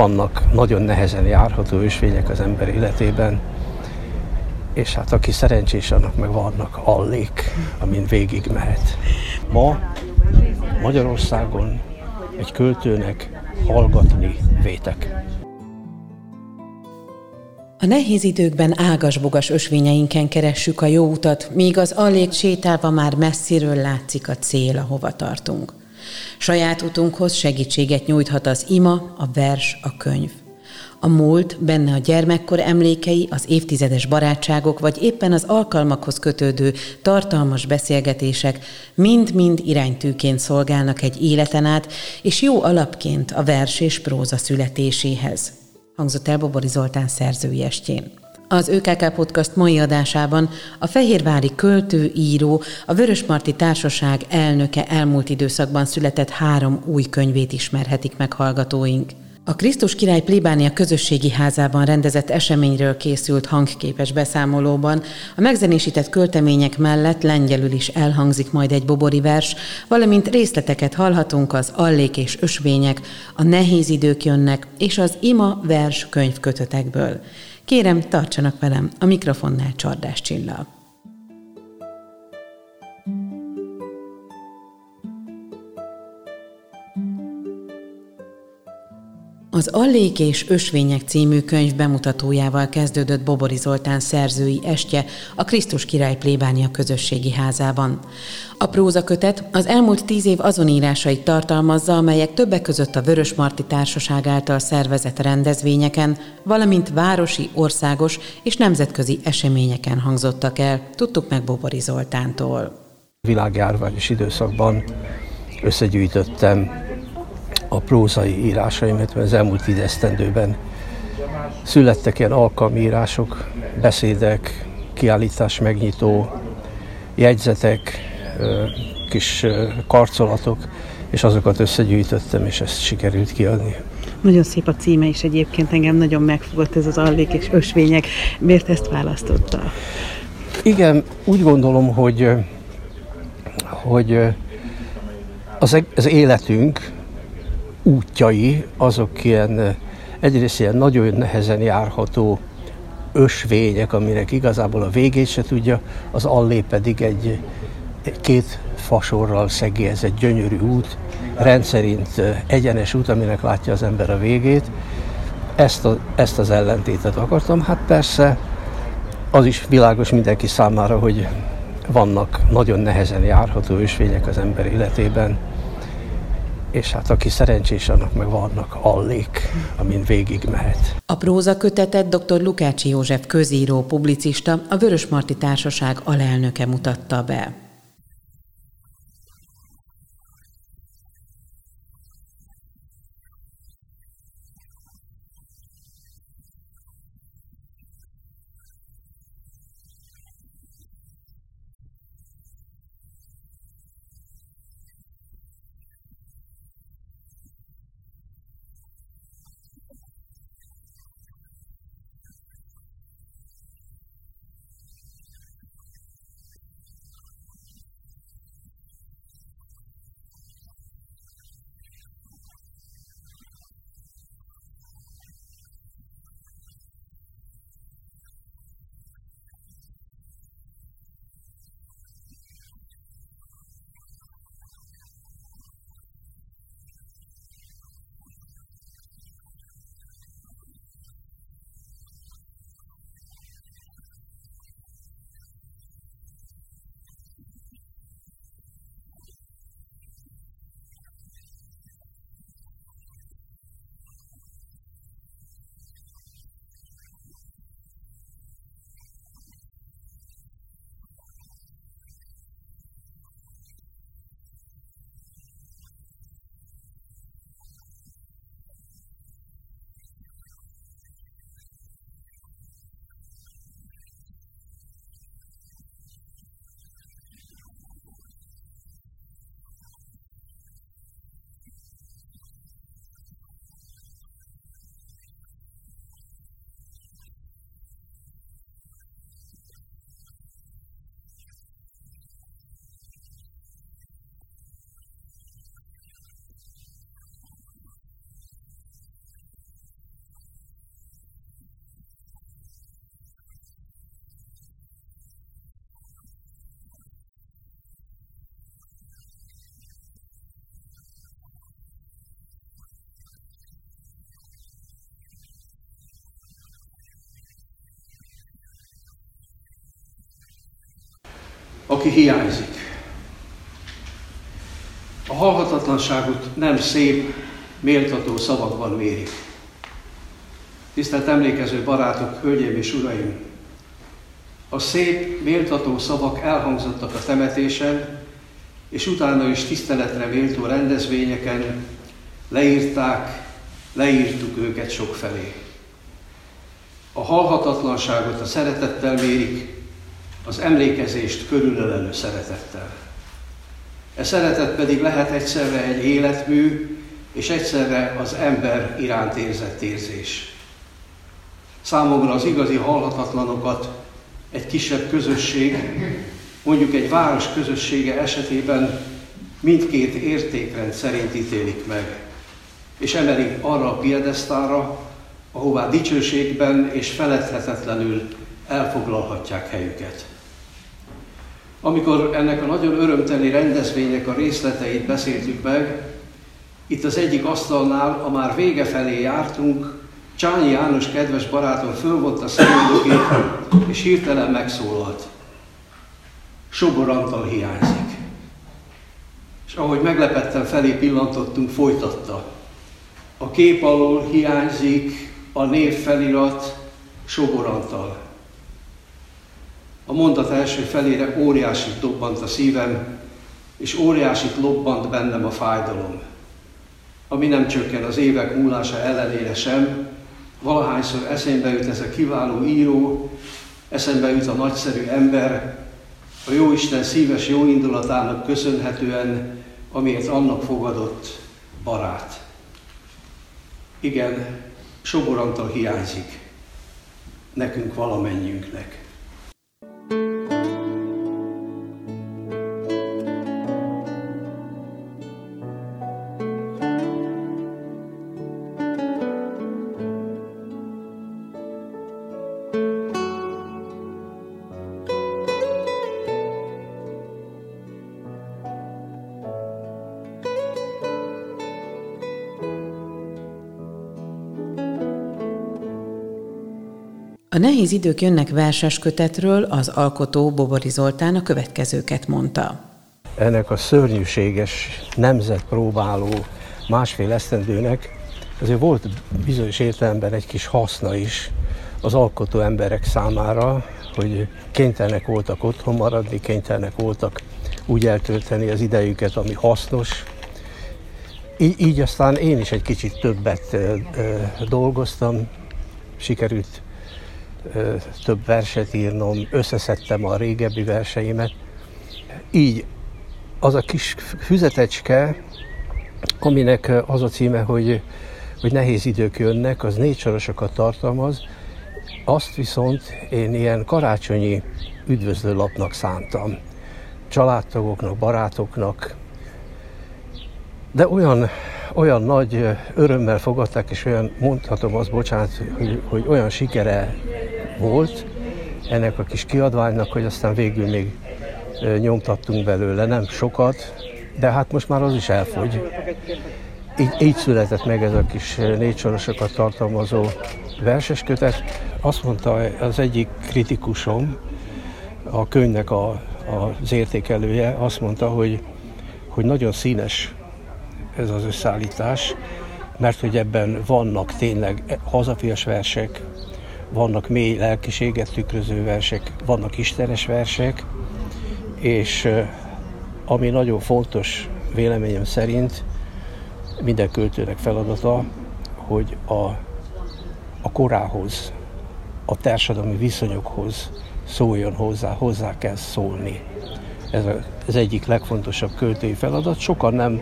vannak nagyon nehezen járható ösvények az ember életében, és hát aki szerencsés, annak meg vannak allék, amin végig mehet. Ma Magyarországon egy költőnek hallgatni vétek. A nehéz időkben ágas-bogas ösvényeinken keressük a jó utat, míg az allék sétálva már messziről látszik a cél, ahova tartunk. Saját utunkhoz segítséget nyújthat az ima, a vers, a könyv. A múlt, benne a gyermekkor emlékei, az évtizedes barátságok, vagy éppen az alkalmakhoz kötődő tartalmas beszélgetések mind-mind iránytűként szolgálnak egy életen át, és jó alapként a vers és próza születéséhez. Hangzott el Bobori Zoltán szerzői estjén. Az ÖKK Podcast mai adásában a fehérvári költő, író, a Vörösmarty Társaság elnöke elmúlt időszakban született három új könyvét ismerhetik meg hallgatóink. A Krisztus király plébánia közösségi házában rendezett eseményről készült hangképes beszámolóban a megzenésített költemények mellett lengyelül is elhangzik majd egy bobori vers, valamint részleteket hallhatunk az allék és ösvények, a nehéz idők jönnek és az ima vers könyvkötetekből. Kérem, tartsanak velem, a mikrofonnál Csordás Csilla. Az Allék és Ösvények című könyv bemutatójával kezdődött Bobori Zoltán szerzői estje a Krisztus Király plébánia közösségi házában. A prózakötet az elmúlt tíz év azon írásait tartalmazza, amelyek többek között a Vörös Marti Társaság által szervezett rendezvényeken, valamint városi, országos és nemzetközi eseményeken hangzottak el, tudtuk meg Bobori Zoltántól. Világjárványos időszakban összegyűjtöttem a prózai írásaimat, mert az elmúlt tíz esztendőben születtek ilyen alkalmi írások, beszédek, kiállítás megnyitó, jegyzetek, kis karcolatok, és azokat összegyűjtöttem, és ezt sikerült kiadni. Nagyon szép a címe is egyébként, engem nagyon megfogott ez az allék és ösvények. Miért ezt választotta? Igen, úgy gondolom, hogy, hogy az, az életünk, útjai, azok ilyen, egyrészt ilyen nagyon nehezen járható ösvények, aminek igazából a végét se tudja, az allé pedig egy, egy két fasorral szegi, ez egy gyönyörű út, rendszerint egyenes út, aminek látja az ember a végét. Ezt, a, ezt az ellentétet akartam. Hát persze az is világos mindenki számára, hogy vannak nagyon nehezen járható ösvények az ember életében, és hát aki szerencsés, annak meg vannak allék, amin végig mehet. A próza kötetet dr. Lukácsi József közíró, publicista, a Vörösmarty Társaság alelnöke mutatta be. Aki hiányzik. A halhatatlanságot nem szép, méltató szavakban mérik. Tisztelt emlékező barátok, hölgyeim és uraim! A szép, méltató szavak elhangzottak a temetésen, és utána is tiszteletre méltó rendezvényeken leírták, leírtuk őket sokfelé. A halhatatlanságot a szeretettel mérik, az emlékezést körülölelő szeretettel. E szeretet pedig lehet egyszerre egy életmű, és egyszerre az ember iránt érzett érzés. Számomra az igazi halhatatlanokat egy kisebb közösség, mondjuk egy város közössége esetében mindkét értékrend szerint ítélik meg, és emelik arra a piedesztára, ahová dicsőségben és feledhetetlenül elfoglalhatják helyüket. Amikor ennek a nagyon örömteli rendezvénynek a részleteit beszéltük meg, itt az egyik asztalnál, a már vége felé jártunk, Csányi János kedves barátom fölvonta szemüldökét, és hirtelen megszólalt. Sobor Antal hiányzik. És ahogy meglepetten felé pillantottunk, folytatta. A kép alól hiányzik a név felirat Sobor Antal. A mondat első felére óriási dobbant a szívem, és óriásit lobbant bennem a fájdalom, ami nem csökken az évek múlása ellenére sem, valahányszor eszembe jut ez a kiváló író, eszembe jut a nagyszerű ember, a Jóisten szíves jó indulatának köszönhetően, amiért annak fogadott barát. Igen, Soborantal hiányzik nekünk valamennyiünknek. Thank you. A nehéz idők jönnek verses kötetről az alkotó Bobori Zoltán a következőket mondta. Ennek a szörnyűséges nemzetpróbáló másfél esztendőnek azért volt bizonyos értelemben egy kis haszna is az alkotó emberek számára, hogy kénytelenek voltak otthon maradni, kénytelenek voltak úgy eltölteni az idejüket, ami hasznos. Így, így aztán én is egy kicsit többet ö, ö, dolgoztam, sikerült több verset írnom, összeszedtem a régebbi verseimet. Így az a kis füzetecske, aminek az a címe, hogy, hogy nehéz idők jönnek, az négy sorosokat tartalmaz, azt viszont én ilyen karácsonyi üdvözlőlapnak szántam. Családtagoknak, barátoknak, de olyan, olyan nagy örömmel fogadták, és olyan, mondhatom azt, bocsánat, hogy, hogy olyan sikere volt ennek a kis kiadványnak, hogy aztán végül még nyomtattunk belőle, nem sokat, de hát most már az is elfogy. Így, így született meg ez a kis négy sorosokat tartalmazó verses kötet. Azt mondta az egyik kritikusom, a könyvnek a, a, az értékelője, azt mondta, hogy, hogy nagyon színes ez az összeállítás, mert hogy ebben vannak tényleg hazafias versek, vannak mély lelkiséget tükröző versek, vannak istenes versek, és ami nagyon fontos véleményem szerint, minden költőnek feladata, hogy a, a korához, a társadalmi viszonyokhoz szóljon hozzá, hozzá kell szólni. Ez az egyik legfontosabb költői feladat. Sokan nem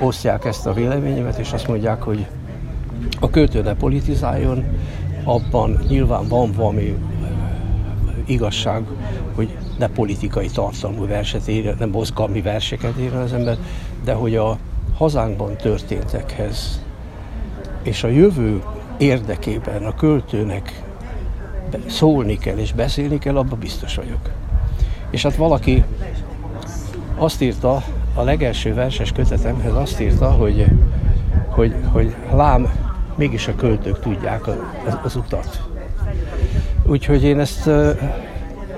osztják ezt a véleményemet, és azt mondják, hogy a költő ne politizáljon, abban nyilván van valami igazság, hogy ne politikai tartalmú verset írja, nem mozgalmi verseket írja az ember, de hogy a hazánkban történtekhez és a jövő érdekében a költőnek szólni kell és beszélni kell, abban biztos vagyok. És hát valaki azt írta, a legelső verses kötetemhez azt írta, hogy, hogy, hogy lám, mégis a költők tudják az, az utat. Úgyhogy én ezt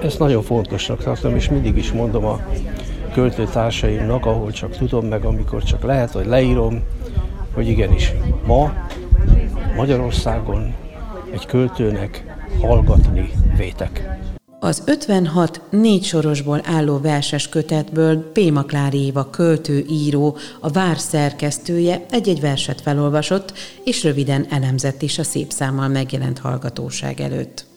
ezt nagyon fontosnak tartom, és mindig is mondom a költőtársaimnak, ahol csak tudom, meg amikor csak lehet, hogy leírom, hogy igenis, ma Magyarországon egy költőnek hallgatni vétek. Az 56 négy sorosból álló verses kötetből P. Maklári Éva költő, író, a vár szerkesztője egy-egy verset felolvasott, és röviden elemzett is a szép számmal megjelent hallgatóság előtt.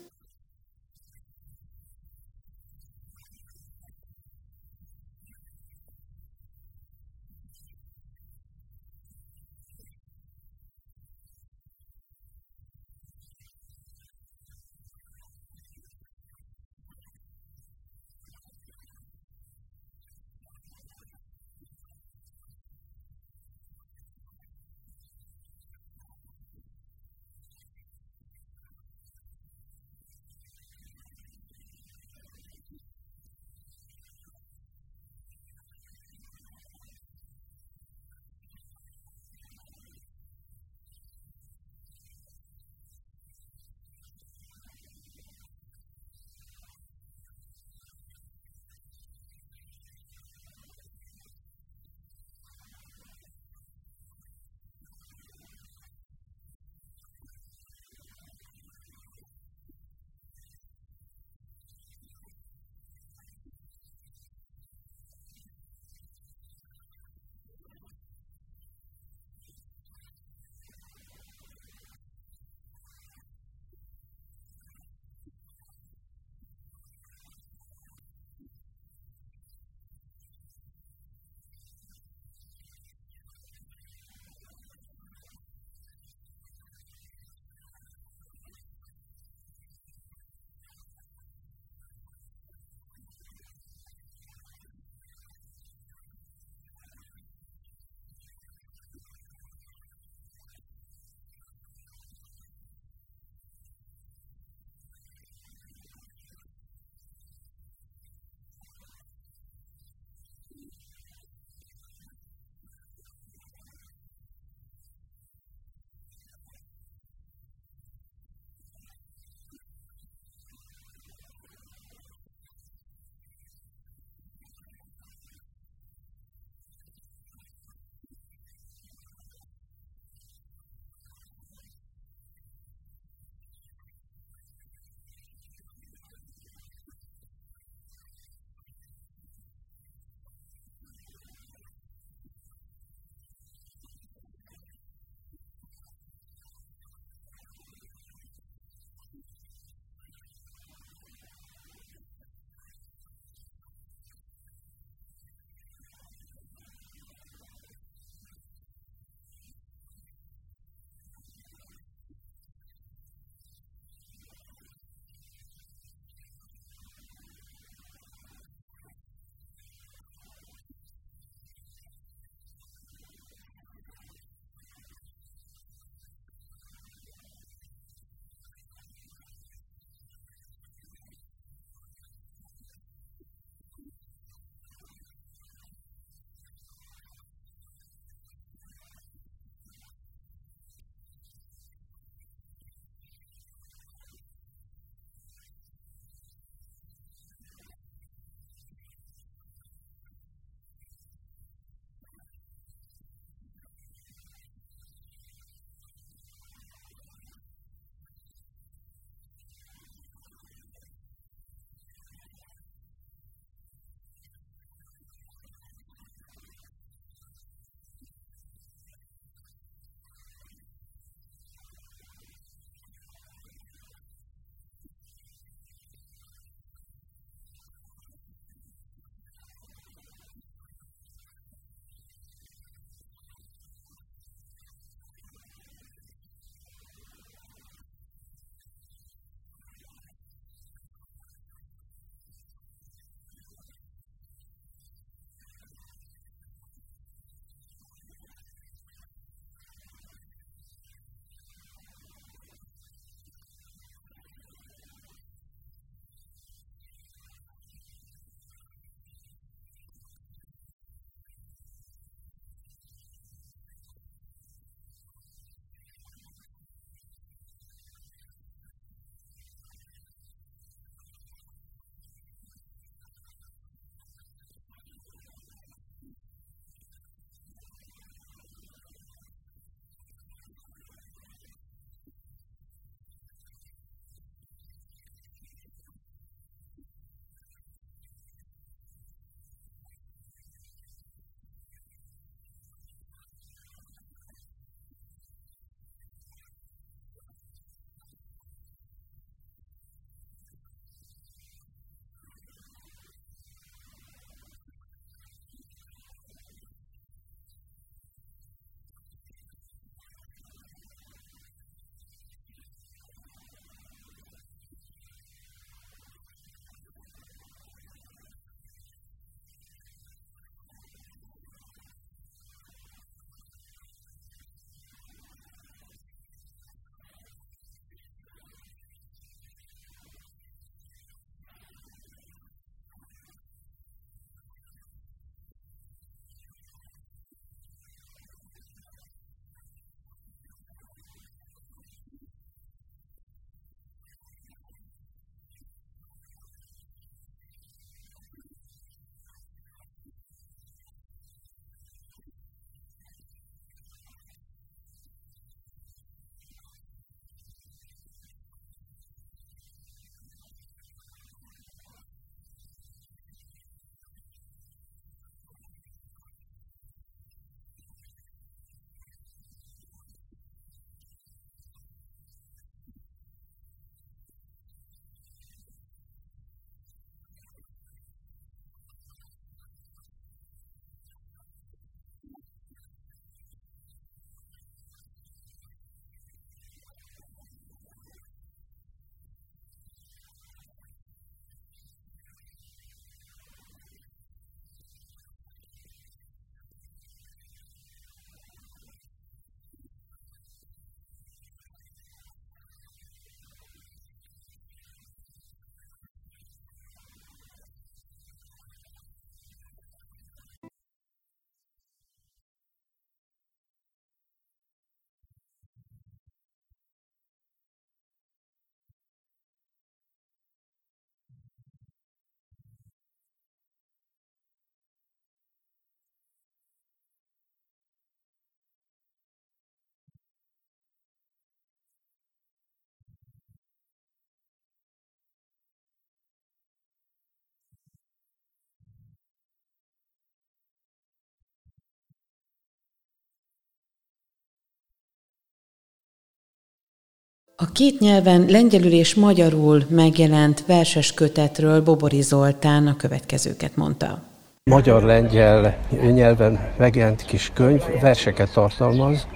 A két nyelven lengyelül és magyarul megjelent verses kötetről Bobori Zoltán a következőket mondta. Magyar-lengyel nyelven megjelent kis könyv, verseket tartalmaz.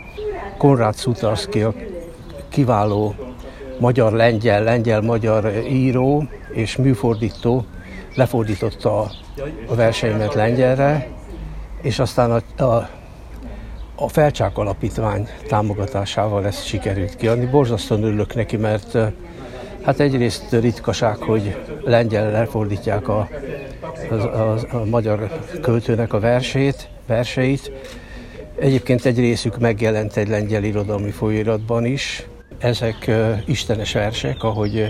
Konrád Szutarszki a kiváló magyar-lengyel, lengyel-magyar író és műfordító lefordította a verseimet lengyelre, és aztán a, a, a Felcsák Alapítvány támogatásával ezt sikerült kiadni. Borzasztóan örülök neki, mert hát egyrészt ritkaság, hogy lengyel lefordítják a, a, a, a magyar költőnek a versét, verseit. Egyébként egy részük megjelent egy lengyel irodalmi folyóiratban is. Ezek uh, istenes versek, ahogy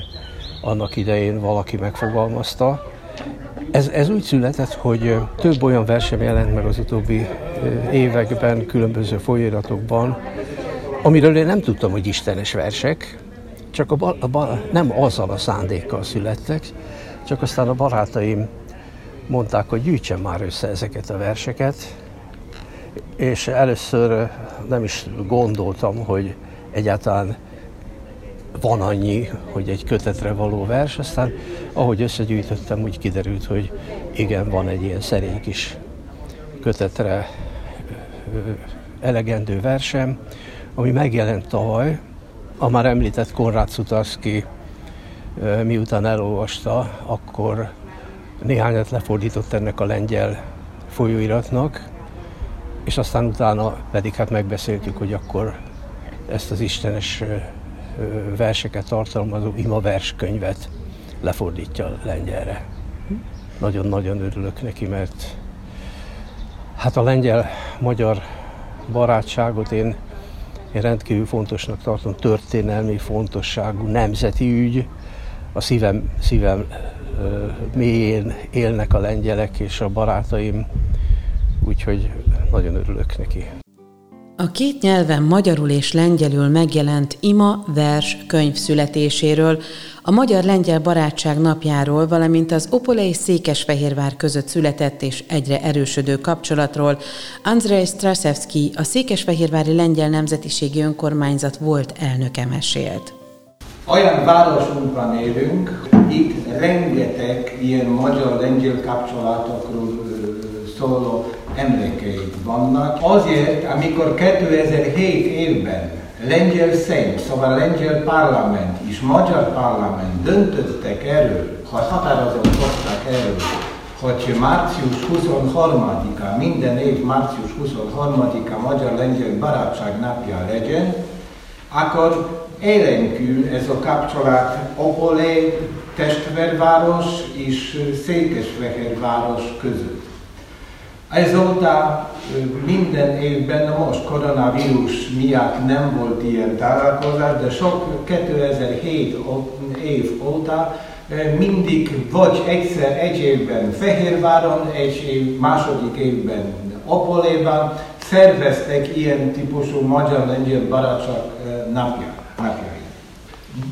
annak idején valaki megfogalmazta. Ez, ez úgy született, hogy több olyan versem jelent meg az utóbbi években, különböző folyóiratokban, amiről én nem tudtam, hogy istenes versek, csak a, ba, a ba, nem azzal a szándékkal születtek, csak aztán a barátaim mondták, hogy gyűjtsem már össze ezeket a verseket, és először nem is gondoltam, hogy egyáltalán van annyi, hogy egy kötetre való vers, aztán ahogy összegyűjtöttem, úgy kiderült, hogy igen, van egy ilyen szerény kis kötetre elegendő versem, ami megjelent tavaly, a már említett Konrád Szutarszki miután elolvasta, akkor néhányat lefordított ennek a lengyel folyóiratnak, és aztán utána pedig hát megbeszéltük, hogy akkor ezt az istenes verseket tartalmazó ima verskönyvet lefordítja lengyelre. Nagyon-nagyon örülök neki, mert hát a lengyel-magyar barátságot én, én rendkívül fontosnak tartom, történelmi fontosságú nemzeti ügy. A szívem, szívem mélyén élnek a lengyelek és a barátaim, úgyhogy nagyon örülök neki. A két nyelven magyarul és lengyelül megjelent ima vers könyv születéséről, a Magyar-Lengyel Barátság napjáról, valamint az Opole és Székesfehérvár között született és egyre erősödő kapcsolatról Andrzej Straszewski, a Székesfehérvári Lengyel Nemzetiségi Önkormányzat volt elnöke mesélt. Olyan városunkban élünk, itt rengeteg ilyen magyar-lengyel kapcsolatokról szóló emlékeik vannak. Azért, amikor 2007 évben lengyel szem, szóval lengyel parlament és magyar parlament döntöttek erről, ha határozott hozták erről, hogy március 23-a, minden év március 23-a Magyar-Lengyel Barátság napja legyen, akkor élenkül ez a kapcsolat Opolé testvérváros és Székesfehérváros között. Ezóta minden évben, most koronavírus miatt nem volt ilyen találkozás, de sok 2007 év óta mindig vagy egyszer egy évben Fehérváron, egy év, második évben Opoléban szerveztek ilyen típusú magyar-lengyel barátság napját.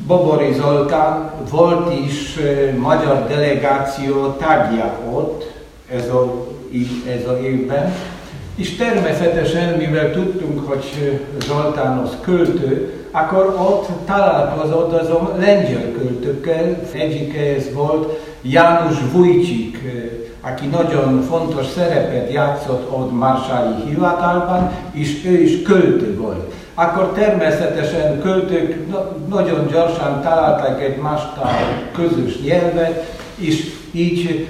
Bobori Zoltán volt is magyar delegáció tagja ott, ez a ez a évben. És természetesen, mivel tudtunk, hogy Zoltán az költő, akkor ott találkozott azon lengyel költőkkel. Egyik ez volt János Vujcsik, aki nagyon fontos szerepet játszott ott Marsályi hivatalban, és ő is költő volt. Akkor természetesen költők nagyon gyorsan találtak egy más közös nyelvet, és így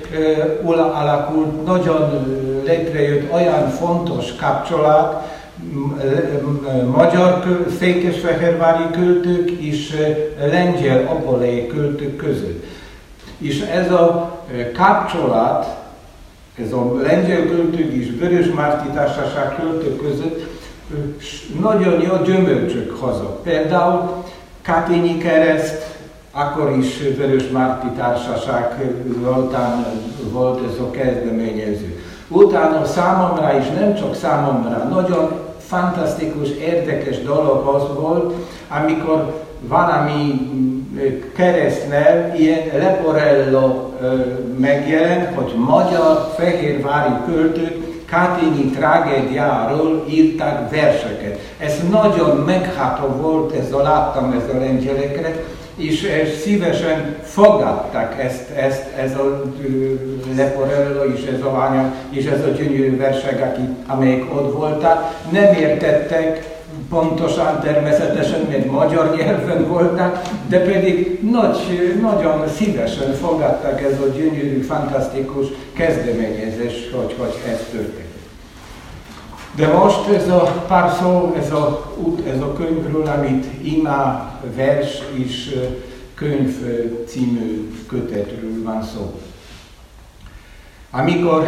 uh, alakult, nagyon létrejött olyan fontos kapcsolat, magyar székesfehérvári költők és lengyel apolei költők között. És ez a kapcsolat, ez a lengyel költők és Vörös Márti Társaság költők között nagyon jó gyümölcsök hozott. Például Katényi kereszt, akkor is Vörös Márti Társaság voltán volt ez a kezdeményező. Utána számomra is, nem csak számomra, nagyon fantasztikus, érdekes dolog az volt, amikor valami keresztnél ilyen Leporello megjelent, hogy magyar fehérvári költők Katini tragédiáról írták verseket. Ez nagyon megható volt, ez a láttam a lengyelekre, és, szívesen fogadták ezt, ezt ez a Leporello és ez a lánya, és ez a gyönyörű versek, amelyek ott voltak. Nem értettek pontosan természetesen, mert magyar nyelven voltak, de pedig nagy, nagyon szívesen fogadták ez a gyönyörű, fantasztikus kezdeményezés, hogy, hogy ez történt. De most ez a pár szó, ez a, ez a könyvről, amit Ima vers és könyv című kötetről van szó. Amikor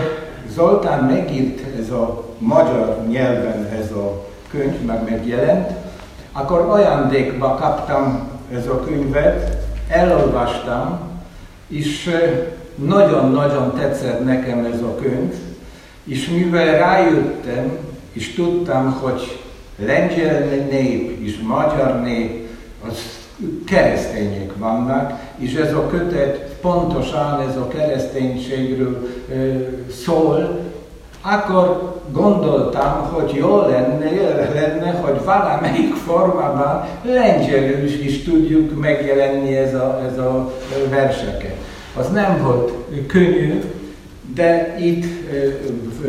Zoltán megírt ez a magyar nyelven ez a könyv, meg megjelent, akkor ajándékba kaptam ez a könyvet, elolvastam, és nagyon-nagyon tetszett nekem ez a könyv, és mivel rájöttem, és tudtam, hogy lengyel nép és magyar nép, az keresztények vannak, és ez a kötet pontosan ez a kereszténységről szól, akkor gondoltam, hogy jó lenne, lenne, hogy valamelyik formában lengyelül is tudjuk megjelenni ez a, ez a verseket. Az nem volt könnyű, de itt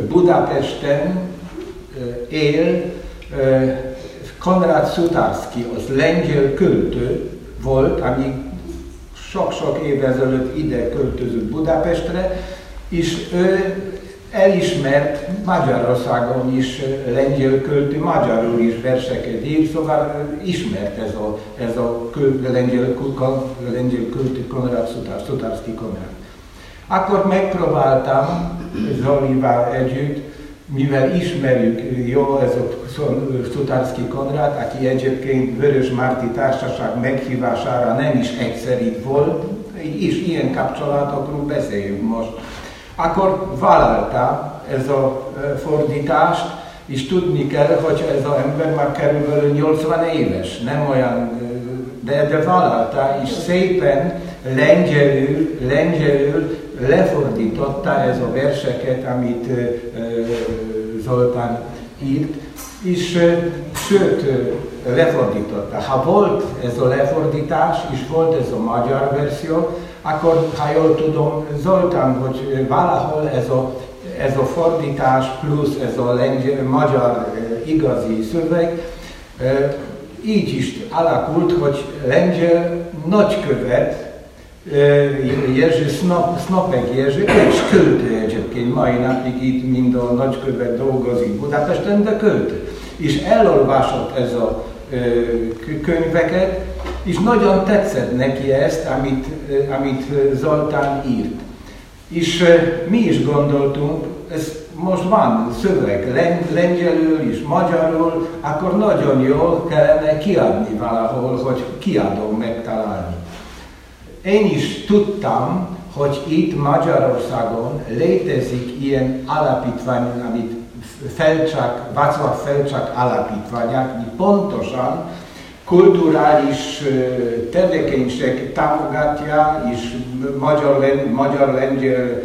Budapesten él Konrad Sutarski, az lengyel költő volt, ami sok-sok évvel ezelőtt ide költözött Budapestre, és ő elismert Magyarországon is lengyel költő, magyarul is verseket ír, szóval ismert ez a, ez a költő, lengyel, lengyel költő Konrad Sutarski Konrad. Akkor megpróbáltam Zolival együtt, mivel ismerjük jó ez a Sutarski Konrad, aki egyébként Vörös Márti Társaság meghívására nem is egyszer itt volt, és ilyen kapcsolatokról beszéljünk most. Akkor vállalta ez a fordítást, és tudni kell, hogy ez az ember már körülbelül 80 éves, nem olyan, de, de vállalta, és szépen lengyelül, lengyelül lefordította ez a verseket, amit Zoltán írt, és sőt, lefordította. Ha volt ez a lefordítás, és volt ez a magyar verzió, akkor, ha jól tudom, Zoltán, hogy valahol ez a, ez a fordítás plusz ez a lengyel, magyar igazi szöveg, így is alakult, hogy lengyel nagykövet, Jerzy Snop, Snopek Jerzy, és költő egyébként, mai napig itt mind a nagykövet dolgozik Budapesten, de költő. És elolvasott ez a könyveket, és nagyon tetszett neki ezt, amit, amit Zoltán írt. És mi is gondoltunk, ez most van szöveg lengyelül és magyarul, akkor nagyon jól kellene kiadni valahol, hogy kiadom megtalálni. Én is tudtam, hogy itt Magyarországon létezik ilyen alapítvány, amit Felcsak, Václav Felcsak alapítványát, mi pontosan kulturális tevékenység támogatja, és magyar-lengyel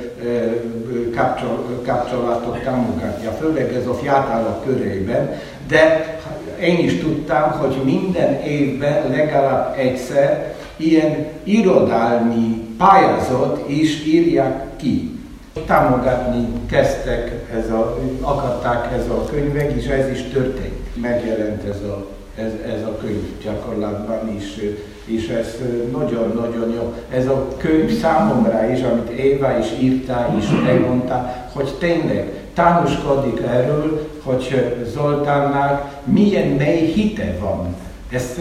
kapcsolatot támogatja, főleg ez a fiatalok körében, de én is tudtam, hogy minden évben legalább egyszer ilyen irodalmi pályázat is írják ki. Támogatni kezdtek, ez a, akarták ez a könyvek, és ez is történt. Megjelent ez a ez, ez a könyv gyakorlatban is, és ez nagyon-nagyon jó. Ez a könyv számomra is, amit Éva is írta, és megmondta, hogy tényleg tanúskodik erről, hogy Zoltánnak milyen mély hite van. Ezt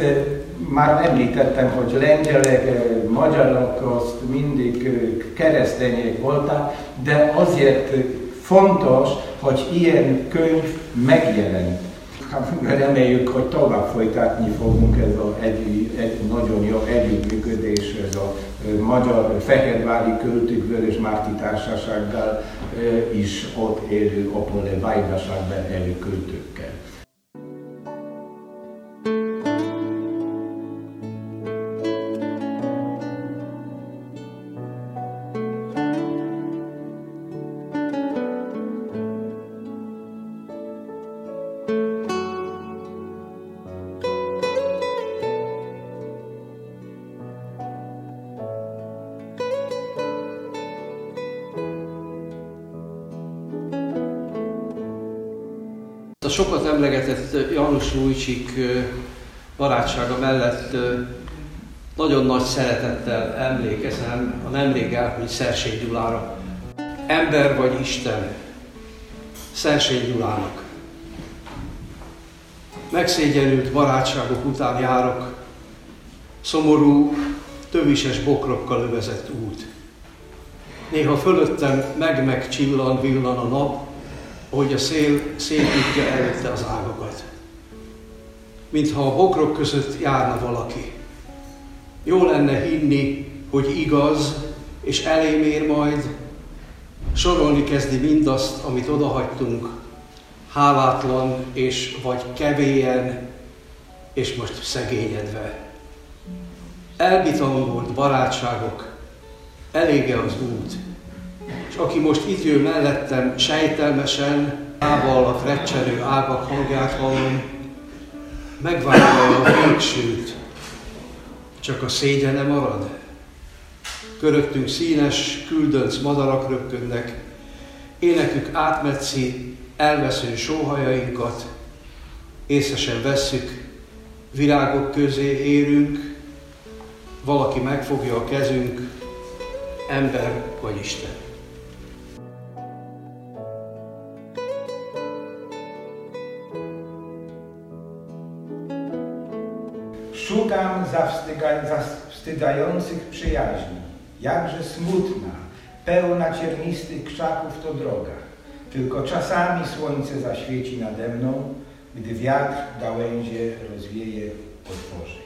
már említettem, hogy lengyelek, magyarok azt mindig keresztények voltak, de azért fontos, hogy ilyen könyv megjelent reméljük, hogy tovább folytatni fogunk ez a egy, egy nagyon jó együttműködés, ez a magyar Fehérvári Költők Vörös Márti Társasággal is ott élő Opole Vajdaságban élő költőkkel. Emlegetett János Lújcsik barátsága mellett nagyon nagy szeretettel emlékezem a nemrég elhunyt Szersény Gyulára. Ember vagy Isten, Szersény Gyulának. Megszégyenült barátságok után járok, szomorú, tövises bokrokkal övezett út. Néha fölöttem meg-meg villan a nap, hogy a szél szépítja előtte az ágakat. Mintha a bokrok között járna valaki. Jó lenne hinni, hogy igaz, és elém ér majd, sorolni kezdi mindazt, amit odahagytunk, hálátlan és vagy kevélyen, és most szegényedve. Elbitangolt barátságok, elége az út, és aki most itt jön mellettem, sejtelmesen, lába alatt recserő ágak hangját hallom, megvárja a végsőt, csak a szégyene marad. Köröttünk színes, küldönc madarak röpködnek, énekük átmetszi elvesző sóhajainkat, észesen vesszük, virágok közé érünk, valaki megfogja a kezünk, ember vagy Isten. Szukam zawstydzających przyjaźni, jakże smutna, pełna ciernistych krzaków to droga. Tylko czasami słońce zaświeci nade mną, gdy wiatr gałęzie rozwieje, otworzy.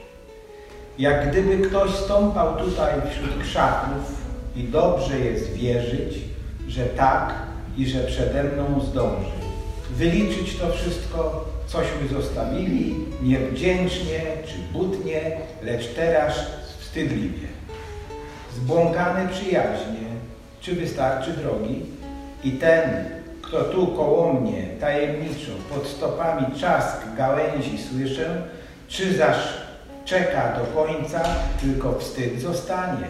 Jak gdyby ktoś stąpał tutaj wśród krzaków i dobrze jest wierzyć, że tak i że przede mną zdąży. Wyliczyć to wszystko cośmy zostawili niewdzięcznie czy butnie, lecz teraz wstydliwie. Zbłąkane przyjaźnie, czy wystarczy drogi? I ten, kto tu koło mnie tajemniczo pod stopami czask gałęzi słyszę, czy zaś czeka do końca, tylko wstyd zostanie.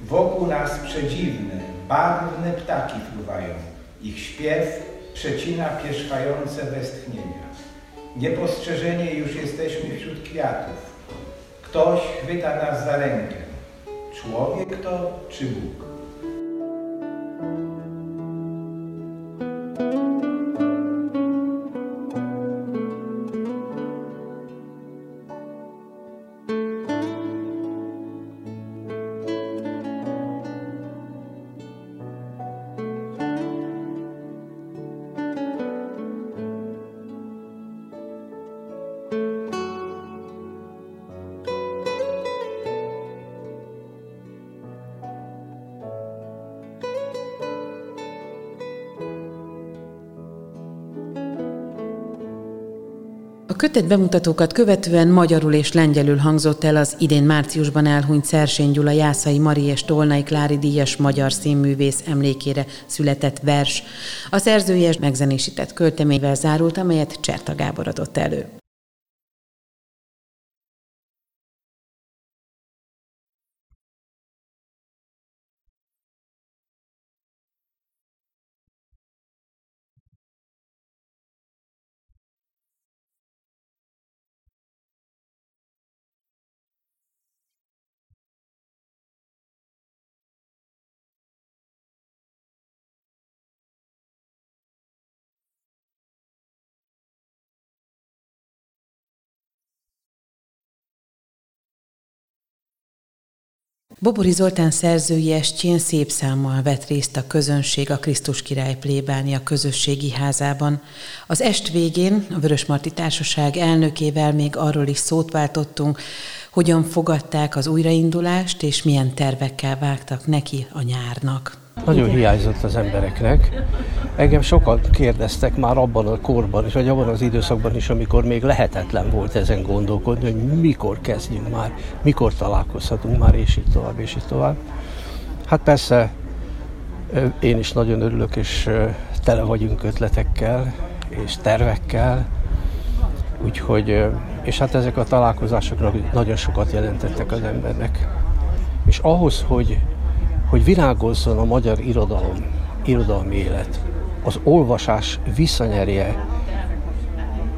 Wokół nas przedziwne, barwne ptaki fruwają. Ich śpiew przecina pierzchające westchnienia. Niepostrzeżenie już jesteśmy wśród kwiatów. Ktoś chwyta nas za rękę. Człowiek to czy Bóg? Kötet bemutatókat követően magyarul és lengyelül hangzott el az idén márciusban elhunyt Szersény Gyula Jászai Mari és Tolnai Klári díjas magyar színművész emlékére született vers. A szerzője megzenésített költeményvel zárult, amelyet Cserta Gábor adott elő. Bobori Zoltán szerzői estjén szép számmal vett részt a közönség a Krisztus király plébánia közösségi házában. Az est végén a Vörösmarty Társaság elnökével még arról is szót váltottunk, hogyan fogadták az újraindulást, és milyen tervekkel vágtak neki a nyárnak. Nagyon hiányzott az embereknek. Engem sokat kérdeztek már abban a korban is, vagy abban az időszakban is, amikor még lehetetlen volt ezen gondolkodni, hogy mikor kezdjünk már, mikor találkozhatunk már, és így tovább, és így tovább. Hát persze én is nagyon örülök, és tele vagyunk ötletekkel és tervekkel, úgyhogy, és hát ezek a találkozások nagyon sokat jelentettek az embernek. És ahhoz, hogy hogy virágozzon a magyar irodalom, irodalmi élet, az olvasás visszanyerje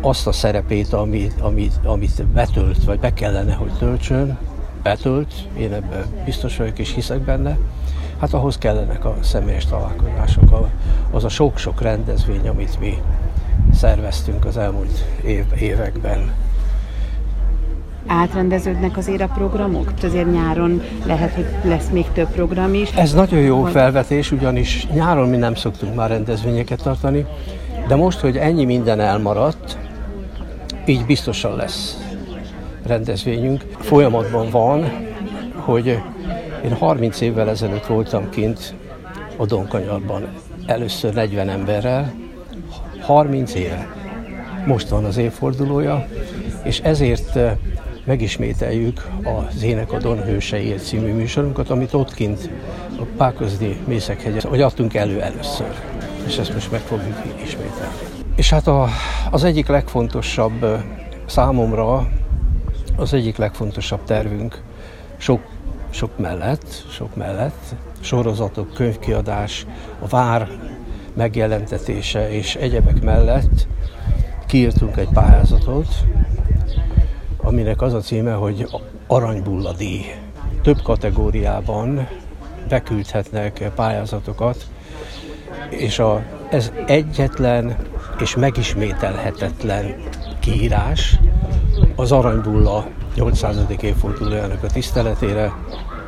azt a szerepét, amit, amit, amit betölt, vagy be kellene, hogy töltsön, betölt, én ebben biztos vagyok és hiszek benne, hát ahhoz kellenek a személyes találkozások, az a sok-sok rendezvény, amit mi szerveztünk az elmúlt év, években. Átrendeződnek azért a programok? Azért nyáron lehet, hogy lesz még több program is. Ez nagyon jó felvetés, ugyanis nyáron mi nem szoktunk már rendezvényeket tartani, de most, hogy ennyi minden elmaradt, így biztosan lesz rendezvényünk. Folyamatban van, hogy én 30 évvel ezelőtt voltam kint a Donkanyarban, először 40 emberrel, 30 éve. Most van az évfordulója, és ezért megismételjük az Énekadon hőseiért című műsorunkat, amit ott kint a Pákozdi Mészekhegyen, hogy adtunk elő először. És ezt most meg fogjuk ismételni. És hát a, az egyik legfontosabb számomra, az egyik legfontosabb tervünk sok, sok mellett, sok mellett, sorozatok, könyvkiadás, a vár megjelentetése és egyebek mellett kiírtunk egy pályázatot, aminek az a címe, hogy Aranybulladíj. Több kategóriában beküldhetnek pályázatokat, és a, ez egyetlen és megismételhetetlen kiírás az Aranybulla 800. évfordulójának a tiszteletére.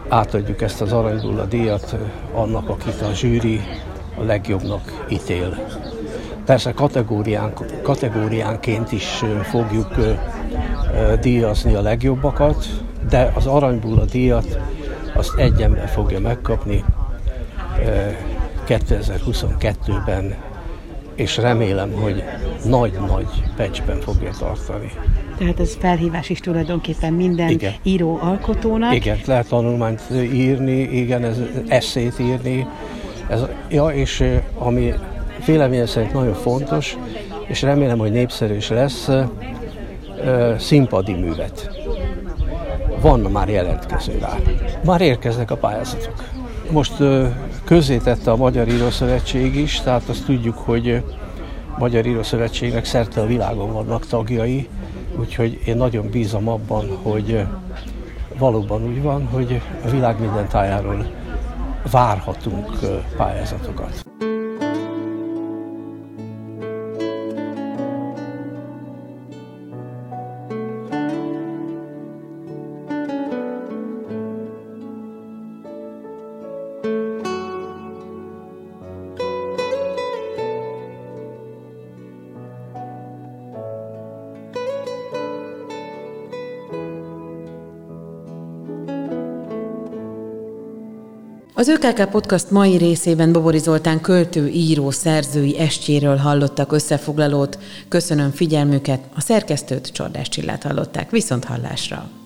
Átadjuk ezt az Aranybulla díjat annak, akit a zsűri a legjobbnak ítél. Persze kategórián, kategóriánként is fogjuk díjazni a legjobbakat, de az Aranybulla díjat azt egy ember fogja megkapni 2022-ben, és remélem, hogy nagy-nagy pecsben fogja tartani. Tehát ez felhívás is tulajdonképpen minden igen. író alkotónak. Igen, lehet tanulmányt írni, igen, ez eszét írni, ez, ja, és ami véleményem szerint nagyon fontos, és remélem, hogy népszerű is lesz, színpadi művet. Van már jelentkező rá. Már érkeznek a pályázatok. Most közzétette a Magyar Írószövetség is, tehát azt tudjuk, hogy Magyar Írószövetségnek szerte a világon vannak tagjai, úgyhogy én nagyon bízom abban, hogy valóban úgy van, hogy a világ minden tájáról várhatunk pályázatokat. Az ÖKK Podcast mai részében Bobori Zoltán költő, író, szerzői estjéről hallottak összefoglalót. Köszönöm figyelmüket, a szerkesztőt Csordás Csillát hallották. Viszont hallásra!